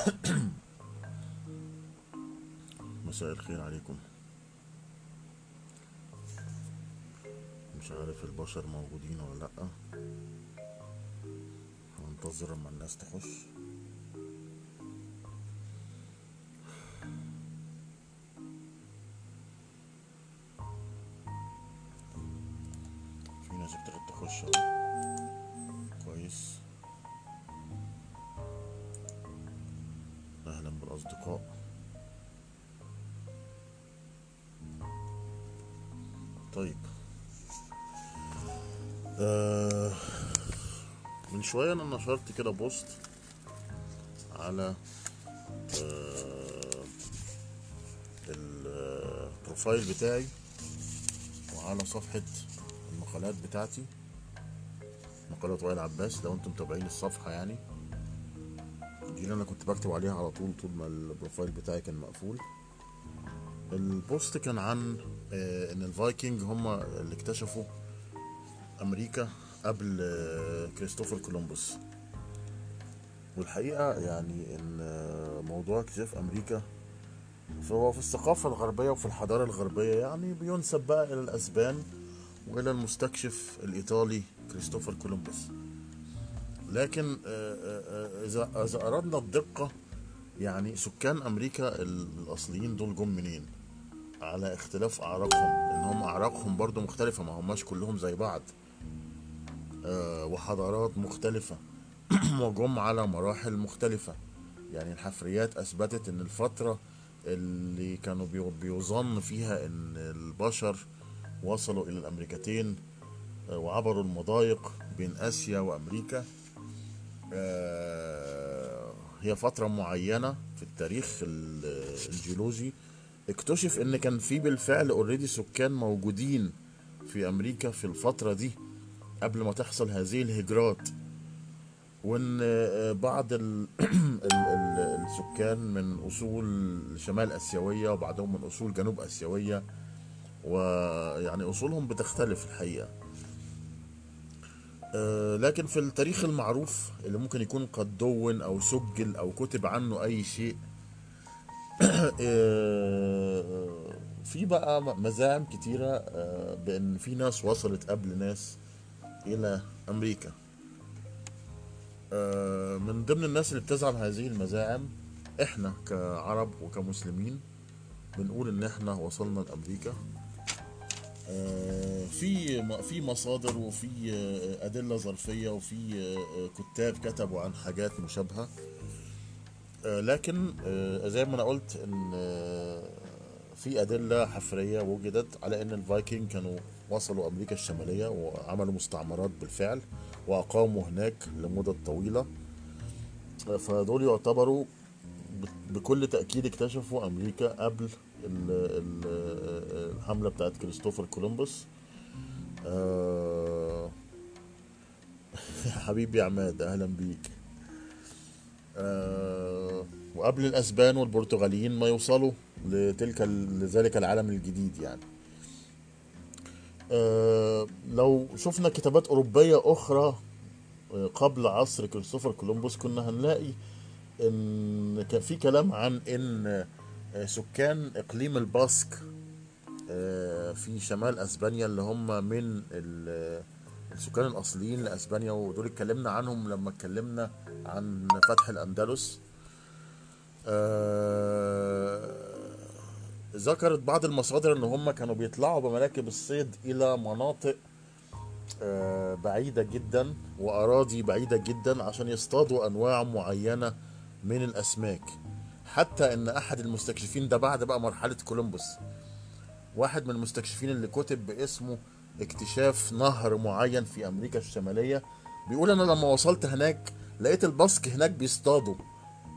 مساء الخير عليكم. مش عارف البشر موجودين ولا لأ. هننتظر اما الناس تخش. من شوية أنا نشرت كده post على آه ال profile بتاعي وعلى صفحة المقالات بتاعتي مقالات وائل عباس لو أنتم متابعين الصفحة يعني. دي اللي أنا كنت بكتب عليها على طول طول ما ال profile بتاعي كان مقفول. ال post كان عن آه، إن الفايكنج هم اللي اكتشفوا أمريكا قبل آه، كريستوفر كولومبوس. والحقيقة يعني إن آه، موضوع اكتشاف أمريكا فهو في الثقافة الغربية وفي الحضارة الغربية يعني بينسب بقى إلى الأسبان وإلى المستكشف الإيطالي كريستوفر كولومبوس. لكن آه، إذا أردنا الدقة يعني سكان أمريكا الأصليين دول جم منين؟ على اختلاف أعراقهم ان هم أعراقهم برضو مختلفة ما هماش كلهم زي بعض. وحضارات مختلفة. وجم على مراحل مختلفة. يعني الحفريات أثبتت إن الفترة اللي كانوا بيظن فيها إن البشر وصلوا إلى الأمريكتين آه، وعبروا المضايق بين آسيا وأمريكا آه، هي فترة معينة في التاريخ ال- الجيولوجي. اكتشف إن كان في بالفعل اوريدي سكان موجودين في أمريكا في الفترة دي. قبل ما تحصل هذه الهجرات وإن آه، بعض ال ال ال السكان من أصول شمال آسيوية وبعضهم من أصول جنوب آسيوية ويعني أصولهم بتختلف الحقيقة. آه، لكن في التاريخ المعروف اللي ممكن يكون قد دون أو سجل أو كتب عنه أي شيء آه، في بقى مزاعم كتيرة آه، بإن في ناس وصلت قبل ناس إلى أمريكا. آه، من ضمن الناس اللي بتزعم هذه المزاعم إحنا كعرب وكمسلمين بنقول إن إحنا وصلنا لأمريكا. آه، في في مصادر وفي آه، أدلة ظرفية وفي كتاب كتبوا عن حاجات مشابهة. آه، لكن زي ما أنا قلت آه، في أدلة حفرية وجدت على إن الفايكنج كانوا وصلوا أمريكا الشمالية وعملوا مستعمرات بالفعل وأقاموا هناك لمدة طويلة. فدول يعتبروا بكل تأكيد اكتشفوا أمريكا قبل ال- ال- الحملة بتاعت كريستوفر كولومبوس. آه، حبيبي عماد أهلا بيك. آه، وقبل الأسبان والبرتغاليين ما يوصلوا لتلك لذلك العالم الجديد يعني. لو شفنا كتابات أوروبية أخرى آه، قبل عصر كريستوفر كولومبوس كنا هنلاقي إن كان في كلام عن إن آه، سكان إقليم الباسك آه، في شمال أسبانيا اللي هم من ال- السكان الأصليين لأسبانيا ودول اتكلمنا عنهم لما اتكلمنا عن فتح الأندلس. آه، ذكرت بعض المصادر إن هم كانوا بيطلعوا بمراكب الصيد إلى مناطق آه، بعيدة جدا وأراضي بعيدة جدا عشان يصطادوا أنواع معينة من الأسماك. حتى إن أحد المستكشفين ده بعد بقى مرحلة كولومبوس. واحد من المستكشفين اللي كتب باسمه اكتشاف نهر معين في أمريكا الشمالية بيقول أنا لما وصلت هناك لقيت الباسك هناك بيصطادوا.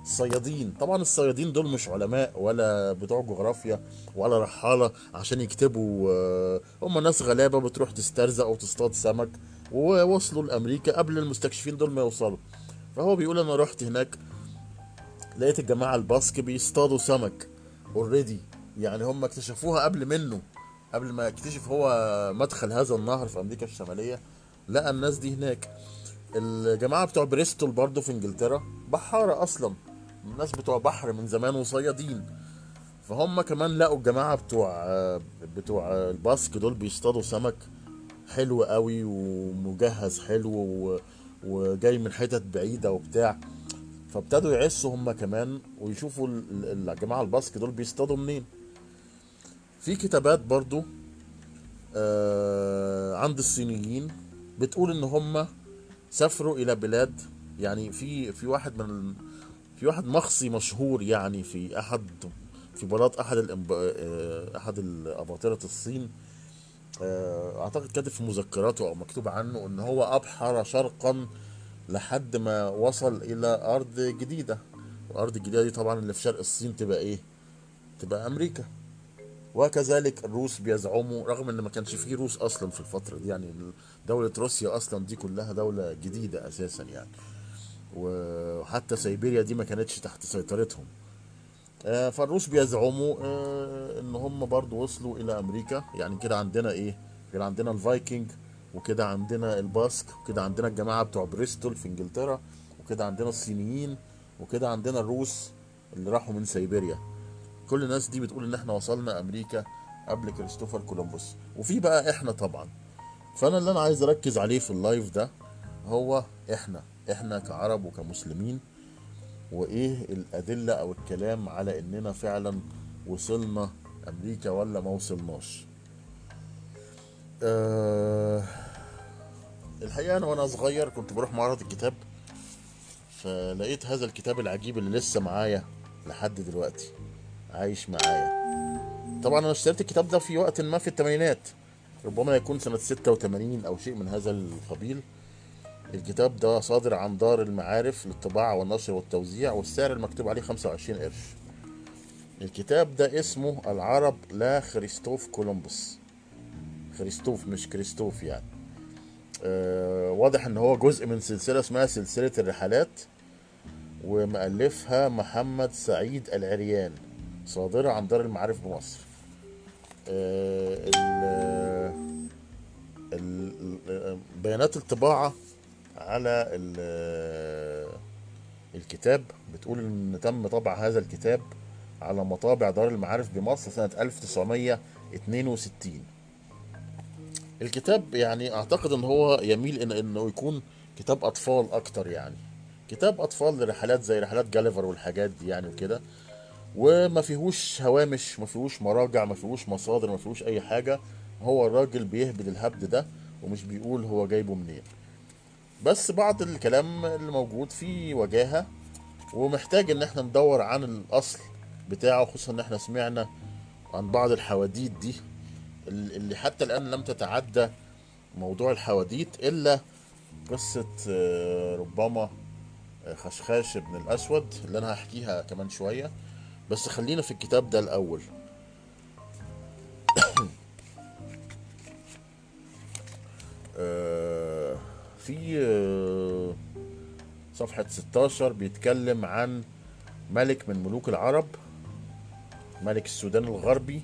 الصيادين. طبعا الصيادين دول مش علماء ولا بتوع جغرافيا ولا رحالة عشان يكتبوا آه، هم ناس غلابة بتروح تسترزق وتصطاد سمك ووصلوا لأمريكا قبل المستكشفين دول ما يوصلوا. فهو بيقول أنا رحت هناك لقيت الجماعة الباسك بيصطادوا سمك already يعني هم اكتشفوها قبل منه قبل ما يكتشف هو مدخل هذا النهر في أمريكا الشمالية. لقى الناس دي هناك. الجماعة بتوع بريستول برضو في إنجلترا بحارة أصلا. الناس بتوع بحر من زمان وصيادين. فهم كمان لقوا الجماعة بتوع بتوع الباسك دول بيصطادوا سمك حلو قوي ومجهز حلو وجاي من حتت بعيدة وبتاع. فابتدوا يعسوا هم كمان ويشوفوا ال- ال- الجماعة الباسك دول بيصطادوا منين. في كتابات برضو آه، عند الصينيين بتقول إن هم سافروا إلى بلاد يعني في في واحد من في واحد مخصي مشهور يعني في أحد في بلاط أحد الإنب... آه، أحد الأباطرة الصين آه، أعتقد كاتب في مذكراته أو مكتوب عنه إن هو أبحر شرقا لحد ما وصل إلى أرض جديدة. الأرض الجديدة دي طبعا اللي في شرق الصين تبقى إيه؟ تبقى أمريكا. وكذلك الروس بيزعموا رغم إن ما كانش فيه روس أصلا في الفترة دي يعني دولة روسيا أصلا دي كلها دولة جديدة أساسا يعني. وحتى سيبيريا دي ما كانتش تحت سيطرتهم. آه، فالروس بيزعموا آه، إن هم برضو وصلوا إلى أمريكا. يعني كده عندنا إيه؟ كده عندنا الفايكنج وكده عندنا الباسك وكده عندنا الجماعة بتوع بريستول في إنجلترا وكده عندنا الصينيين وكده عندنا الروس اللي راحوا من سيبيريا. كل الناس دي بتقول إن إحنا وصلنا أمريكا قبل كريستوفر كولومبوس. وفي بقى إحنا طبعا. فأنا اللي أنا عايز أركز عليه في ال live ده هو إحنا. إحنا كعرب وكمسلمين وإيه الأدلة أو الكلام على إننا فعلا وصلنا أمريكا ولا ما وصلناش؟ أه الحقيقة أنا وأنا صغير كنت بروح معرض الكتاب فلقيت هذا الكتاب العجيب اللي لسه معايا لحد دلوقتي عايش معايا. طبعا أنا اشتريت الكتاب ده في وقت ما في الثمانينات ربما يكون سنة 86 أو شيء من هذا القبيل. الكتاب ده صادر عن دار المعارف للطباعة والنشر والتوزيع والسعر المكتوب عليه 25 قرش. الكتاب ده اسمه العرب لا خريستوف كولومبوس. خريستوف مش كريستوف يعني. آه واضح إن هو جزء من سلسلة اسمها سلسلة الرحلات ومؤلفها محمد سعيد العريان صادرة عن دار المعارف بمصر. آه، ال- ال- بيانات الطباعة على ال- الكتاب بتقول إن تم طبع هذا الكتاب على مطابع دار المعارف بمصر سنة 1962 الكتاب يعني أعتقد إن هو يميل ان إنه يكون كتاب أطفال أكتر يعني. كتاب أطفال لرحلات زي رحلات جاليفر والحاجات دي يعني وكده. وما فيهوش هوامش ما فيهوش مراجع ما فيهوش مصادر ما فيهوش أي حاجة. هو الراجل بيهبد الهبد ده ومش بيقول هو جايبه منين. بس بعض الكلام اللي موجود فيه وجاهة ومحتاج إن إحنا ندور عن الأصل بتاعه خصوصا إن إحنا سمعنا عن بعض الحواديت دي اللي حتى الآن لم تتعدى موضوع الحواديت إلا قصة آه، ربما آه، خشخاش ابن الأسود اللي أنا هحكيها كمان شوية. بس خلينا في الكتاب ده الأول. آه، في آه، صفحة 16 بيتكلم عن ملك من ملوك العرب ملك السودان الغربي.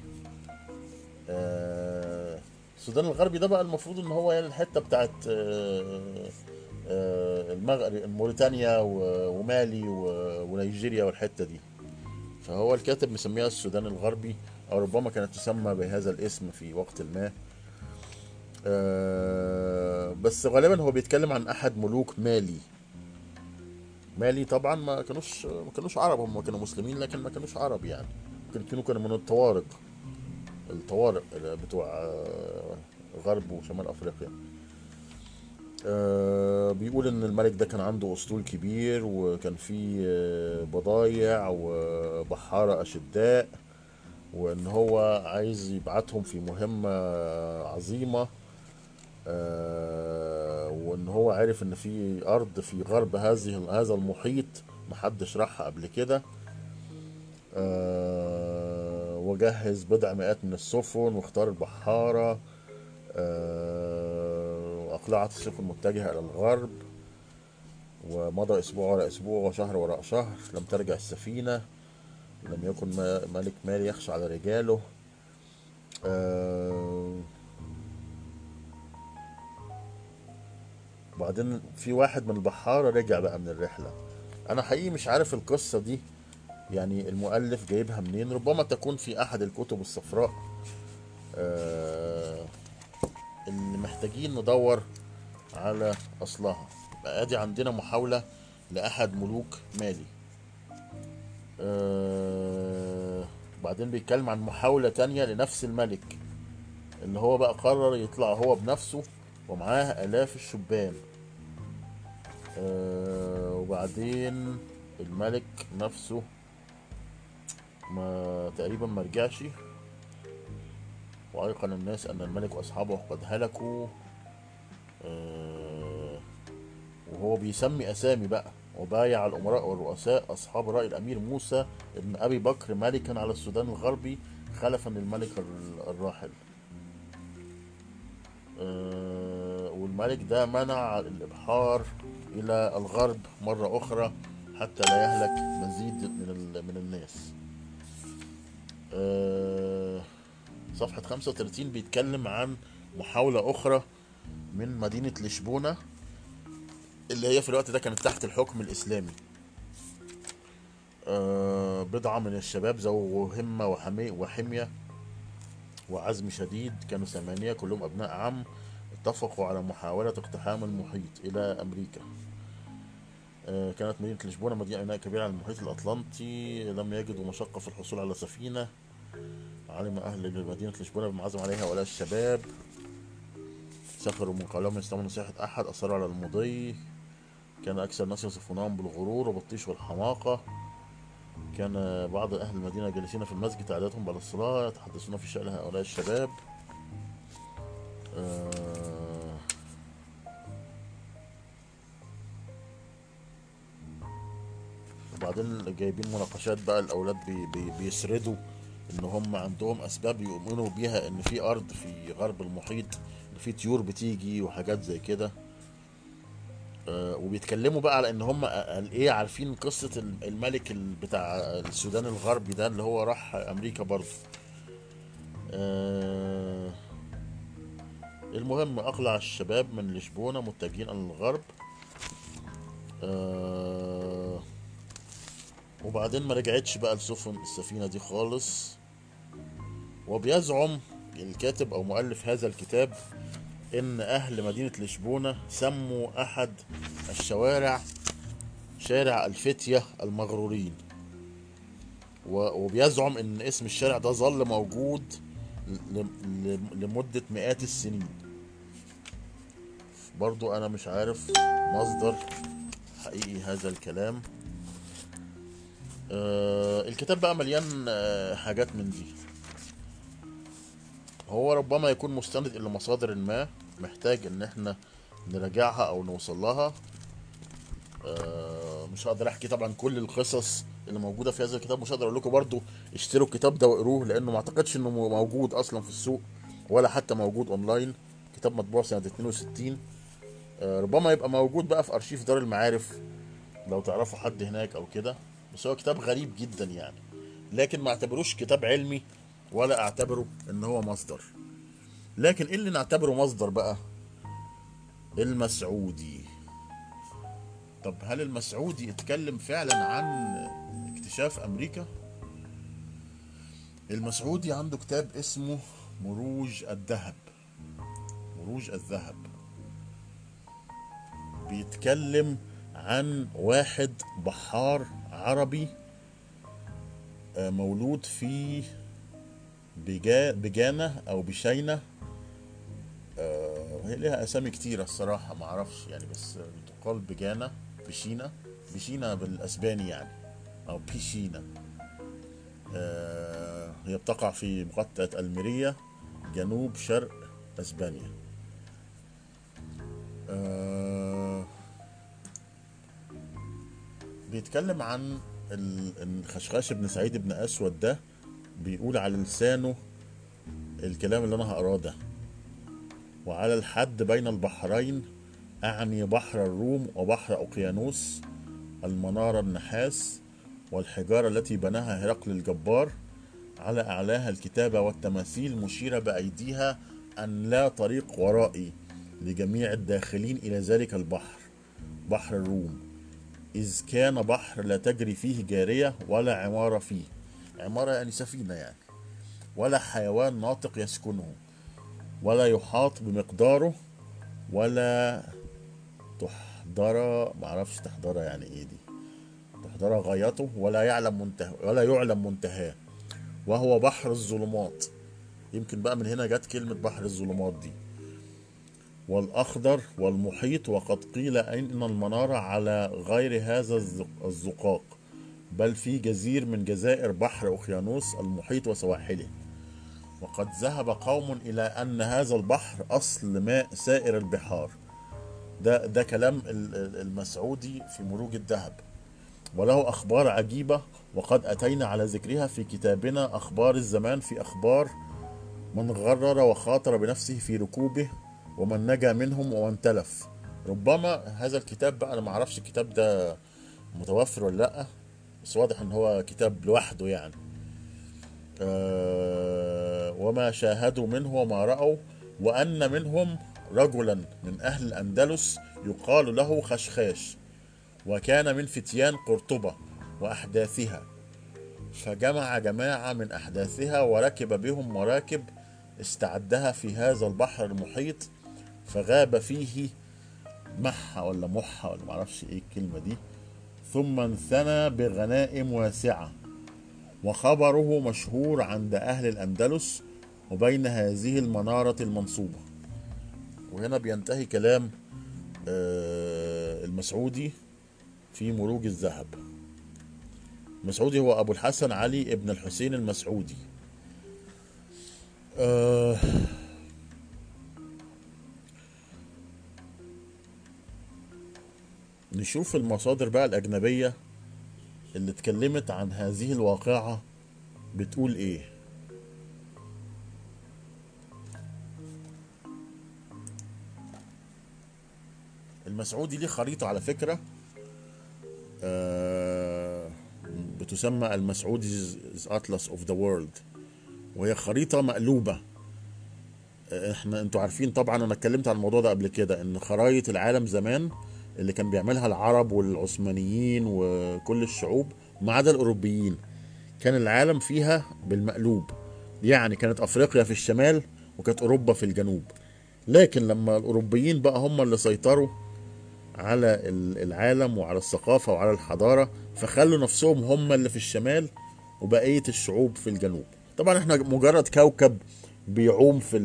آه، السودان الغربي ده بقى المفروض إن هو يعني الحتة بتاعت آه، المغرب موريتانيا ومالي ونيجيريا والحتة دي. فهو الكاتب مسميها السودان الغربي أو ربما كانت تسمى بهذا الاسم في وقت ما. آه، بس غالبا هو بيتكلم عن أحد ملوك مالي. مالي طبعا ما كانوش ما كانوش عرب هم كانوا مسلمين لكن ما كانوش عرب يعني. ممكن يكونوا كانوا من الطوارق الطوارق بتوع آه، غرب وشمال أفريقيا. آه، بيقول إن الملك ده كان عنده أسطول كبير وكان فيه آه، بضايع وبحارة أشداء وإن هو عايز يبعتهم في مهمة عظيمة. آه، وإن هو عارف إن في أرض في غرب هذه هذا المحيط محدش راحها قبل كده. آه، وجهز بضع مئات من السفن واختار البحارة. آه، وأقلعت السفن متجهة إلى الغرب. ومضى أسبوع وراء أسبوع وشهر وراء شهر لم ترجع السفينة. لم يكن ملك مالي يخشى على رجاله. آه، وبعدين في واحد من البحارة رجع بقى من الرحلة. أنا حقيقي مش عارف القصة دي يعني المؤلف جايبها منين؟ ربما تكون في أحد الكتب الصفراء. آه، اللي محتاجين ندور على يبقى أدي عندنا محاولة لأحد ملوك مالي. آه، بعدين بيتكلم عن محاولة تانية لنفس الملك. اللي هو بقى قرر يطلع هو بنفسه ومعاه آلاف الشبان. آه، وبعدين الملك نفسه ما تقريبا ما رجعش. وأيقن الناس أن الملك وأصحابه قد هلكوا. آه، وهو بيسمي أسامي بقى وبايع الأمراء والرؤساء أصحاب رأي الأمير موسى ابن أبي بكر ملكا على السودان الغربي خلفا للملك ال- الراحل. آه، والملك ده منع الإبحار إلى الغرب مرة أخرى حتى لا يهلك مزيد من من الناس. آه، صفحة 35 بيتكلم عن محاولة أخرى من مدينة لشبونة اللي هي في الوقت ده كانت تحت الحكم الإسلامي. آه، بضعة من الشباب ذو همة وحمي وحمية وعزم شديد كانوا ثمانية كلهم أبناء عم اتفقوا على محاولة اقتحام المحيط إلى أمريكا. كانت مدينة لشبونة مدينة كبيرة على المحيط الأطلنطي لم يجدوا مشقة في الحصول على سفينة. علم أهل مدينة لشبونة بمعزم عليها هؤلاء الشباب. سافروا من قولهم يستمعوا نصيحة أحد أصروا على المضي. كان أكثر الناس يصفونهم بالغرور وبالطيش والحماقة. كان بعض أهل المدينة جالسين في المسجد عادتهم بعد الصلاة يتحدثون في شأن هؤلاء الشباب. آه، وبعدين جايبين مناقشات بقى الأولاد بي بي بيسردوا إن هم عندهم أسباب يؤمنوا بيها إن في أرض في غرب المحيط إن في طيور بتيجي وحاجات زي كده. آه، وبيتكلموا بقى على إن هم إيه عارفين ال- الملك ال- بتاع السودان الغربي ده اللي هو راح أمريكا برضه. آه، المهم أقلع الشباب من لشبونة متجهين إلى الغرب. آه، وبعدين ما رجعتش بقى السفن السفينة دي خالص. وبيزعم الكاتب أو مؤلف هذا الكتاب إن أهل مدينة لشبونة سموا أحد الشوارع شارع الفتية المغرورين. وبيزعم إن اسم الشارع ده ظل موجود لمدة مئات السنين. برضو أنا مش عارف مصدر حقيقي هذا الكلام. الكتاب بقى مليان آه حاجات من دي. هو ربما يكون مستند إلى مصادر ما محتاج إن إحنا نراجعها أو نوصل لها. آه، مش هقدر أحكي طبعا كل القصص اللي موجودة في هذا الكتاب. مش هقدر أقول لكم برضو اشتروا الكتاب ده واقروه لأنه ما أعتقدش إنه موجود أصلا في السوق ولا حتى موجود أونلاين. كتاب مطبوع سنة 62 آه، ربما يبقى موجود بقى في أرشيف دار المعارف لو تعرفوا حد هناك أو كده. بس هو كتاب غريب جدا يعني. لكن ما اعتبروش كتاب علمي ولا اعتبره إن هو مصدر. لكن إيه اللي نعتبره مصدر بقى؟ المسعودي. طب هل المسعودي اتكلم فعلا عن اكتشاف أمريكا؟ المسعودي عنده كتاب اسمه مروج الذهب. مروج الذهب. بيتكلم عن واحد بحار عربي آه، مولود في بجا بجانة أو بشينة. آه، هي ليها أسامي كتيرة الصراحة ما أعرفش يعني بس تقال بجانة بشينة بشينة بالأسباني يعني أو بيشينا آه، هي بتقع في مقاطعة الميريا جنوب شرق أسبانيا. آه، بيتكلم عن ال- الخشخاش بن سعيد بن أسود ده بيقول على لسانه الكلام اللي أنا هقراه ده. وعلى الحد بين البحرين أعني بحر الروم وبحر اوقيانوس المنارة النحاس والحجارة التي بناها هرقل الجبار. على أعلاها الكتابة والتماثيل مشيرة بأيديها أن لا طريق ورائي لجميع الداخلين إلى ذلك البحر بحر الروم. إذ كان بحر لا تجري فيه جارية ولا عمارة فيه. عمارة يعني سفينة يعني. ولا حيوان ناطق يسكنه. ولا يحاط بمقداره. ولا تحضر معرفش تحضر يعني إيه دي. تحضر غايته ولا يعلم منتهى ولا يعلم منتهاه. وهو بحر الظلمات. يمكن بقى من هنا جت كلمة بحر الظلمات دي. والأخضر والمحيط وقد قيل إن المنارة على غير هذا الزق- الزقاق بل في جزير من جزائر بحر أوقيانوس المحيط وسواحله. وقد ذهب قوم إلى أن هذا البحر أصل ماء سائر البحار. ده ده كلام ال- ال- المسعودي في مروج الذهب. وله أخبار عجيبة وقد أتينا على ذكرها في كتابنا أخبار الزمان في أخبار من غرر وخاطر بنفسه في ركوبه ومن نجا منهم ومن تلف ربما هذا الكتاب بقى أنا ما أعرفش الكتاب ده متوفر ولا لأ بس واضح إن هو كتاب لوحده يعني. آه وما شاهدوا منه وما رأوا وأن منهم رجلا من أهل الأندلس يقال له خشخاش وكان من فتيان قرطبة وأحداثها. فجمع جماعة من أحداثها وركب بهم مراكب استعدها في هذا البحر المحيط فغاب فيه محة ولا محة ولا معرفش إيه الكلمة دي. ثم انثنى بغنائم واسعة. وخبره مشهور عند أهل الأندلس وبين هذه المنارة المنصوبة. وهنا بينتهي كلام آه، المسعودي في مروج الذهب. المسعودي هو أبو الحسن علي ابن الحسين المسعودي. نشوف المصادر بقى الأجنبية اللي اتكلمت عن هذه الواقعة بتقول إيه. المسعودي ليه خريطة على فكرة آه، بتسمى المسعودي atlas of the world وهي خريطة مقلوبة. إحنا أنتوا عارفين طبعا أنا اتكلمت عن الموضوع ده قبل كده إن خرايط العالم زمان اللي كان بيعملها العرب والعثمانيين وكل الشعوب ما عدا الأوروبيين. كان العالم فيها بالمقلوب. يعني كانت أفريقيا في الشمال وكانت أوروبا في الجنوب. لكن لما الأوروبيين بقى هم اللي سيطروا على ال- العالم وعلى الثقافة وعلى الحضارة فخلوا نفسهم هم اللي في الشمال وبقية الشعوب في الجنوب. طبعا إحنا مجرد كوكب بيعوم في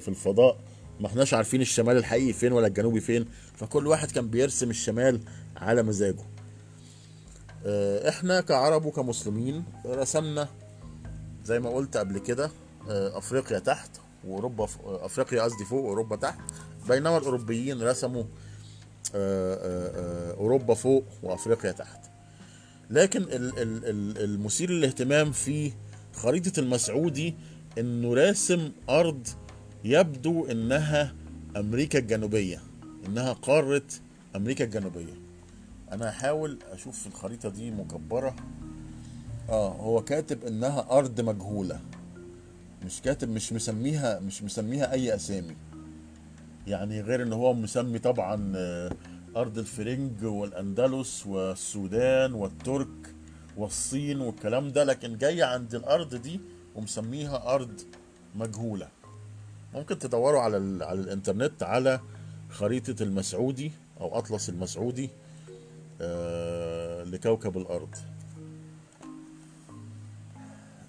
في الفضاء. ما احناش عارفين الشمال الحقيقي فين ولا الجنوبي فين فكل واحد كان بيرسم الشمال على مزاجه. آه، إحنا كعرب وكمسلمين رسمنا زي ما قلت قبل كده آه، افريقيا تحت واوروبا ف- افريقيا قصدي فوق واوروبا تحت بينما الاوروبيين رسموا آه، آه، آه، اوروبا فوق وافريقيا تحت. لكن ال- ال- ال- المثير للاهتمام في خريطة المسعودي انه راسم ارض يبدو إنها أمريكا الجنوبية إنها قارة أمريكا الجنوبية. أنا هحاول أشوف الخريطة دي مكبرة. آه هو كاتب إنها أرض مجهولة. مش كاتب مش مسميها مش مسميها أي أسامي. يعني غير إن هو مسمي طبعا آه، أرض الفرنج والأندلس والسودان والترك والصين والكلام ده لكن جاي عند الأرض دي ومسميها أرض مجهولة. ممكن تدوروا على ال... على الإنترنت على خريطة المسعودي أو أطلس المسعودي آه لكوكب الأرض.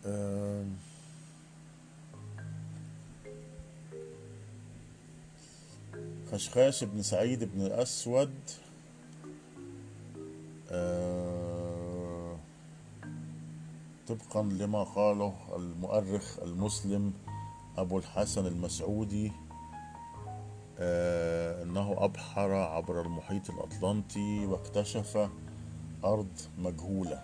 آه خشخاش بن سعيد بن الأسود. آه، طبقا لما قاله المؤرخ المسلم أبو الحسن المسعودي آه، أنه أبحر عبر المحيط الأطلنطي واكتشف أرض مجهولة.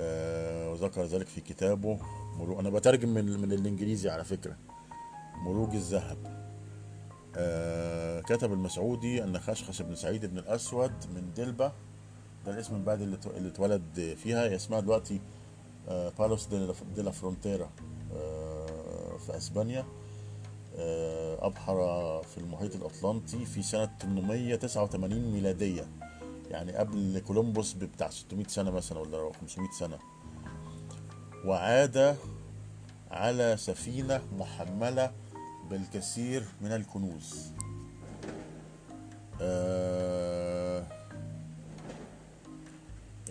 آه، وذكر ذلك في كتابه مرو... أنا بترجم من من الإنجليزي على فكرة مروج الذهب. آه، كتب المسعودي أن خشخش بن سعيد بن الأسود من دلبة ده الاسم البلد اللي اللي اتولد فيها اسمها دلوقتي بالوس دي لا- فرونتيرا. في أسبانيا آه، أبحر في المحيط الأطلنطي في سنة 889 ميلادية يعني قبل كولومبوس بتاع 600 سنة مثلا ولا 500 سنة. وعاد على سفينة محملة بالكثير من الكنوز. آه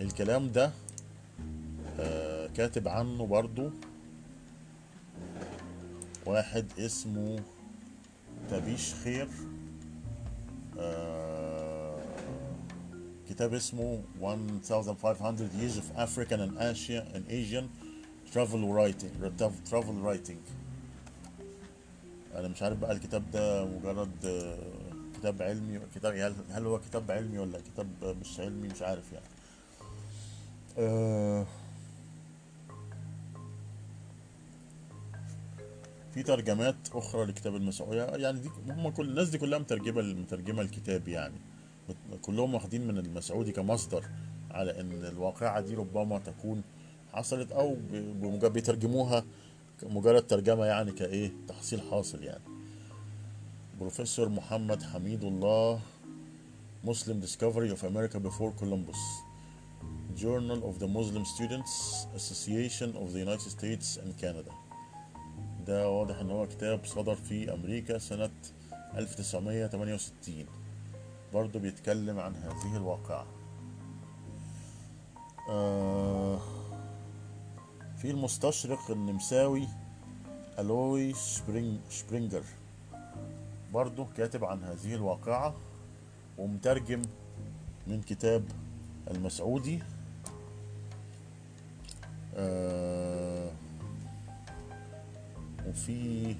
الكلام ده آه كاتب عنه برضو واحد اسمه تبيش خير. آه كتاب اسمه 1500 Years of African and Asian, and Asian Travel Writing Travel Writing. أنا مش عارف بقى الكتاب ده مجرد آه، كتاب علمي كتاب هل هل هو كتاب علمي ولا كتاب مش علمي؟ مش عارف يعني. آه في ترجمات أخرى لكتاب المسيحيه يعني دي هم كل الناس دي كلها مترجمة مترجمة الكتاب يعني. كلهم واخدين من المسعودي كمصدر على إن الواقعة دي ربما تكون حصلت أو بمجرد بيترجموها مجرد ترجمة يعني كإيه تحصيل حاصل يعني. بروفيسور محمد حميد الله Muslim Discovery of America Before Columbus. Journal of the Muslim Students Association of the United States and Canada. ده واضح إن هو كتاب صدر في أمريكا سنة 1968 برضه بيتكلم عن هذه الواقعة. آه في المستشرق النمساوي ألوي شبرينج شبرينجر برضه كاتب عن هذه الواقعة ومترجم من كتاب المسعودي. آه وفي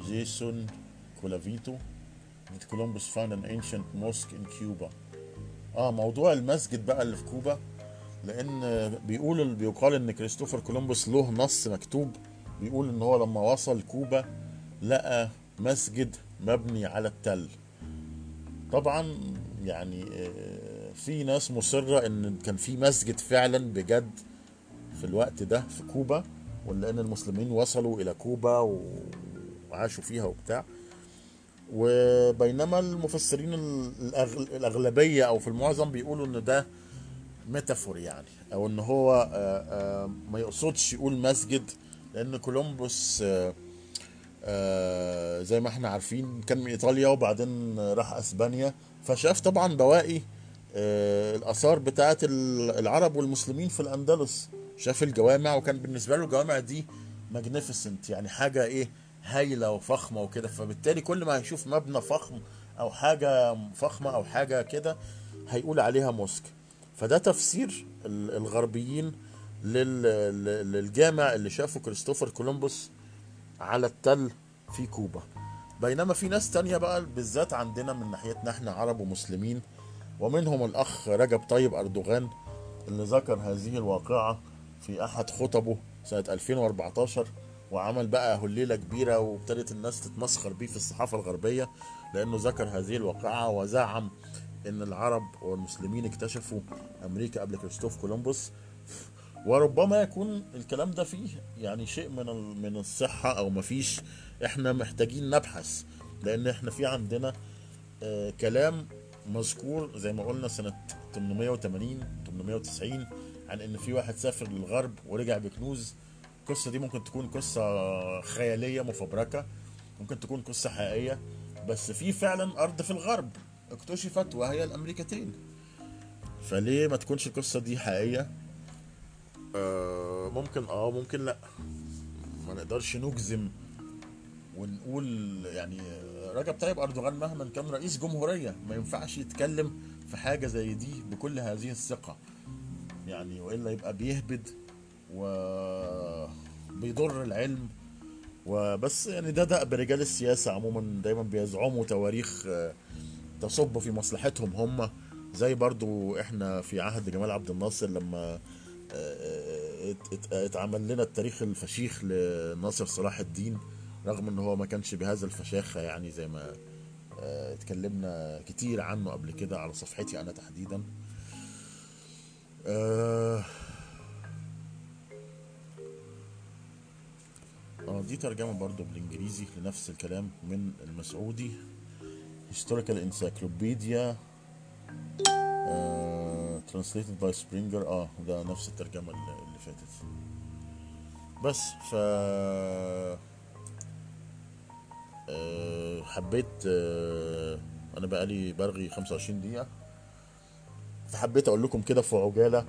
جيسون كولافيتو did Columbus found an ancient mosque in Cuba آه موضوع المسجد بقى اللي في كوبا لأن بيقول بيقال إن كريستوفر كولومبوس له نص مكتوب بيقول إن هو لما وصل كوبا لقى مسجد مبني على التل. طبعا يعني آه، في ناس مصرة إن كان في مسجد فعلا بجد في الوقت ده في كوبا ولأن المسلمين وصلوا إلى كوبا وعاشوا فيها وبتاع. وبينما المفسرين الأغلبية أو في المعظم بيقولوا إن ده ميتافور يعني أو إن هو آه، آه، ما يقصدش يقول مسجد لأن كولومبوس آه، زي ما إحنا عارفين كان من إيطاليا وبعدين راح أسبانيا. فشاف طبعا بواقي الآثار بتاعت ال- العرب والمسلمين في الأندلس. شاف الجوامع وكان بالنسبة له الجوامع دي magnificent يعني حاجة إيه هايلة وفخمة وكده. فبالتالي كل ما هيشوف مبنى فخم أو حاجة فخمة أو حاجة كده هيقول عليها mosque. فده تفسير ال- الغربيين لل- لل- للجامع اللي شافه كريستوفر كولومبوس على التل في كوبا. بينما في ناس تانية بقى بالذات عندنا من ناحيتنا إحنا عرب ومسلمين ومنهم الأخ رجب طيب أردوغان اللي ذكر هذه الواقعة في أحد خطبه سنة 2014 وعمل بقى هليلة كبيرة وابتدت الناس تتمسخر بيه في الصحافة الغربية لأنه ذكر هذه الواقعة وزعم إن العرب والمسلمين اكتشفوا أمريكا قبل كريستوف كولومبوس. وربما يكون الكلام ده فيه يعني شيء من من الصحة أو مفيش إحنا محتاجين نبحث لأن إحنا في عندنا آه، كلام مذكور زي ما قلنا سنة 880 890 عن إن في واحد سافر للغرب ورجع بكنوز. القصة دي ممكن تكون قصة خيالية مفبركة ممكن تكون قصة حقيقية بس في فعلا أرض في الغرب اكتشفت وهي الأمريكتين. فليه ما تكونش القصة دي حقيقية؟ آه ممكن آه ممكن لأ. ما نقدرش نجزم ونقول يعني رجب طيب أردوغان مهما كان رئيس جمهورية. ما ينفعش يتكلم في حاجة زي دي بكل هذه الثقة. يعني وإلا يبقى بيهبد وبيضر العلم. وبس يعني ده دأب رجال السياسة عموما دايما بيزعموا تواريخ آه، تصب في مصلحتهم هم. زي برضو إحنا في عهد جمال عبد الناصر لما آه، ات- اتعمل لنا التاريخ الفشيخ لناصر صلاح الدين رغم إن هو ما كانش بهذا الفشاخة يعني زي ما آه، اتكلمنا كتير عنه قبل كده على صفحتي أنا تحديدا. آه آه دي ترجمة برضو بالإنجليزي لنفس الكلام من المسعودي. Historical Encyclopedia translated by Sprenger آه ده نفس الترجمة اللي فاتت. بس ف آه، حبيت آه، أنا بقالي برغي 25 دقيقة. فحبيت أقول لكم كده في عجالة.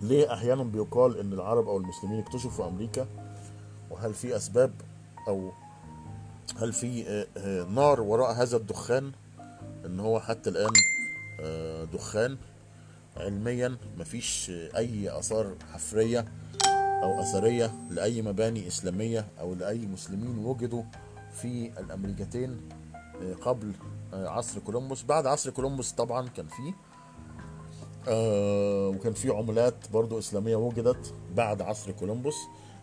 ليه أحيانا بيقال إن العرب أو المسلمين اكتشفوا أمريكا؟ وهل في أسباب؟ أو هل في آه، آه، نار وراء هذا الدخان؟ إن هو حتى الآن آه، دخان. علميا مفيش أي آثار حفرية أو أثرية لأي مباني إسلامية أو لأي مسلمين وجدوا في الأمريكتين قبل عصر كولومبوس. بعد عصر كولومبوس طبعا كان فيه آه وكان في عملات برضو إسلامية وجدت بعد عصر كولومبوس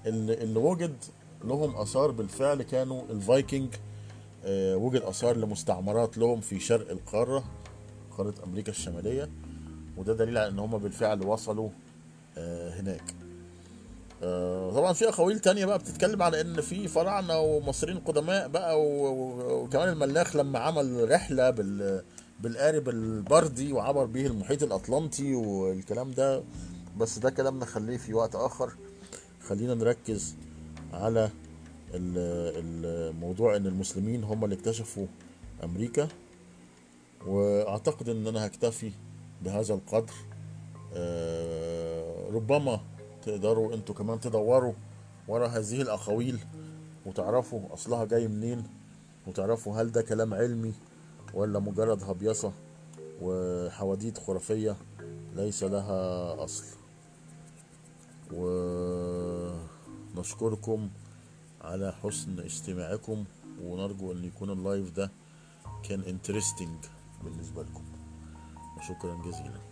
اللي, اللي وجد لهم آثار بالفعل كانوا الفايكنج آه وجد آثار لمستعمرات لهم في شرق القارة قارة أمريكا الشمالية وده دليل على إن هم بالفعل وصلوا آه هناك. طبعا في أقاويل تانية بقى بتتكلم على إن في فراعنه ومصريين قدماء بقى وكمان الملاخ لما عمل رحلة بال بالقارب البردي وعبر به المحيط الأطلنطي والكلام ده بس ده كلام نخليه في وقت آخر. خلينا نركز على ال- الموضوع إن المسلمين هم اللي اكتشفوا أمريكا. وأعتقد إن أنا هكتفي بهذا القدر. آه، ربما تقدروا أنتوا كمان تدوروا ورا هذه الأقاويل وتعرفوا أصلها جاي منين وتعرفوا هل ده كلام علمي ولا مجرد هبيصة وحواديت خرافية ليس لها أصل. ونشكركم على حسن استماعكم ونرجو أن يكون ال live ده كان interesting بالنسبة لكم. وشكرا جزيلا.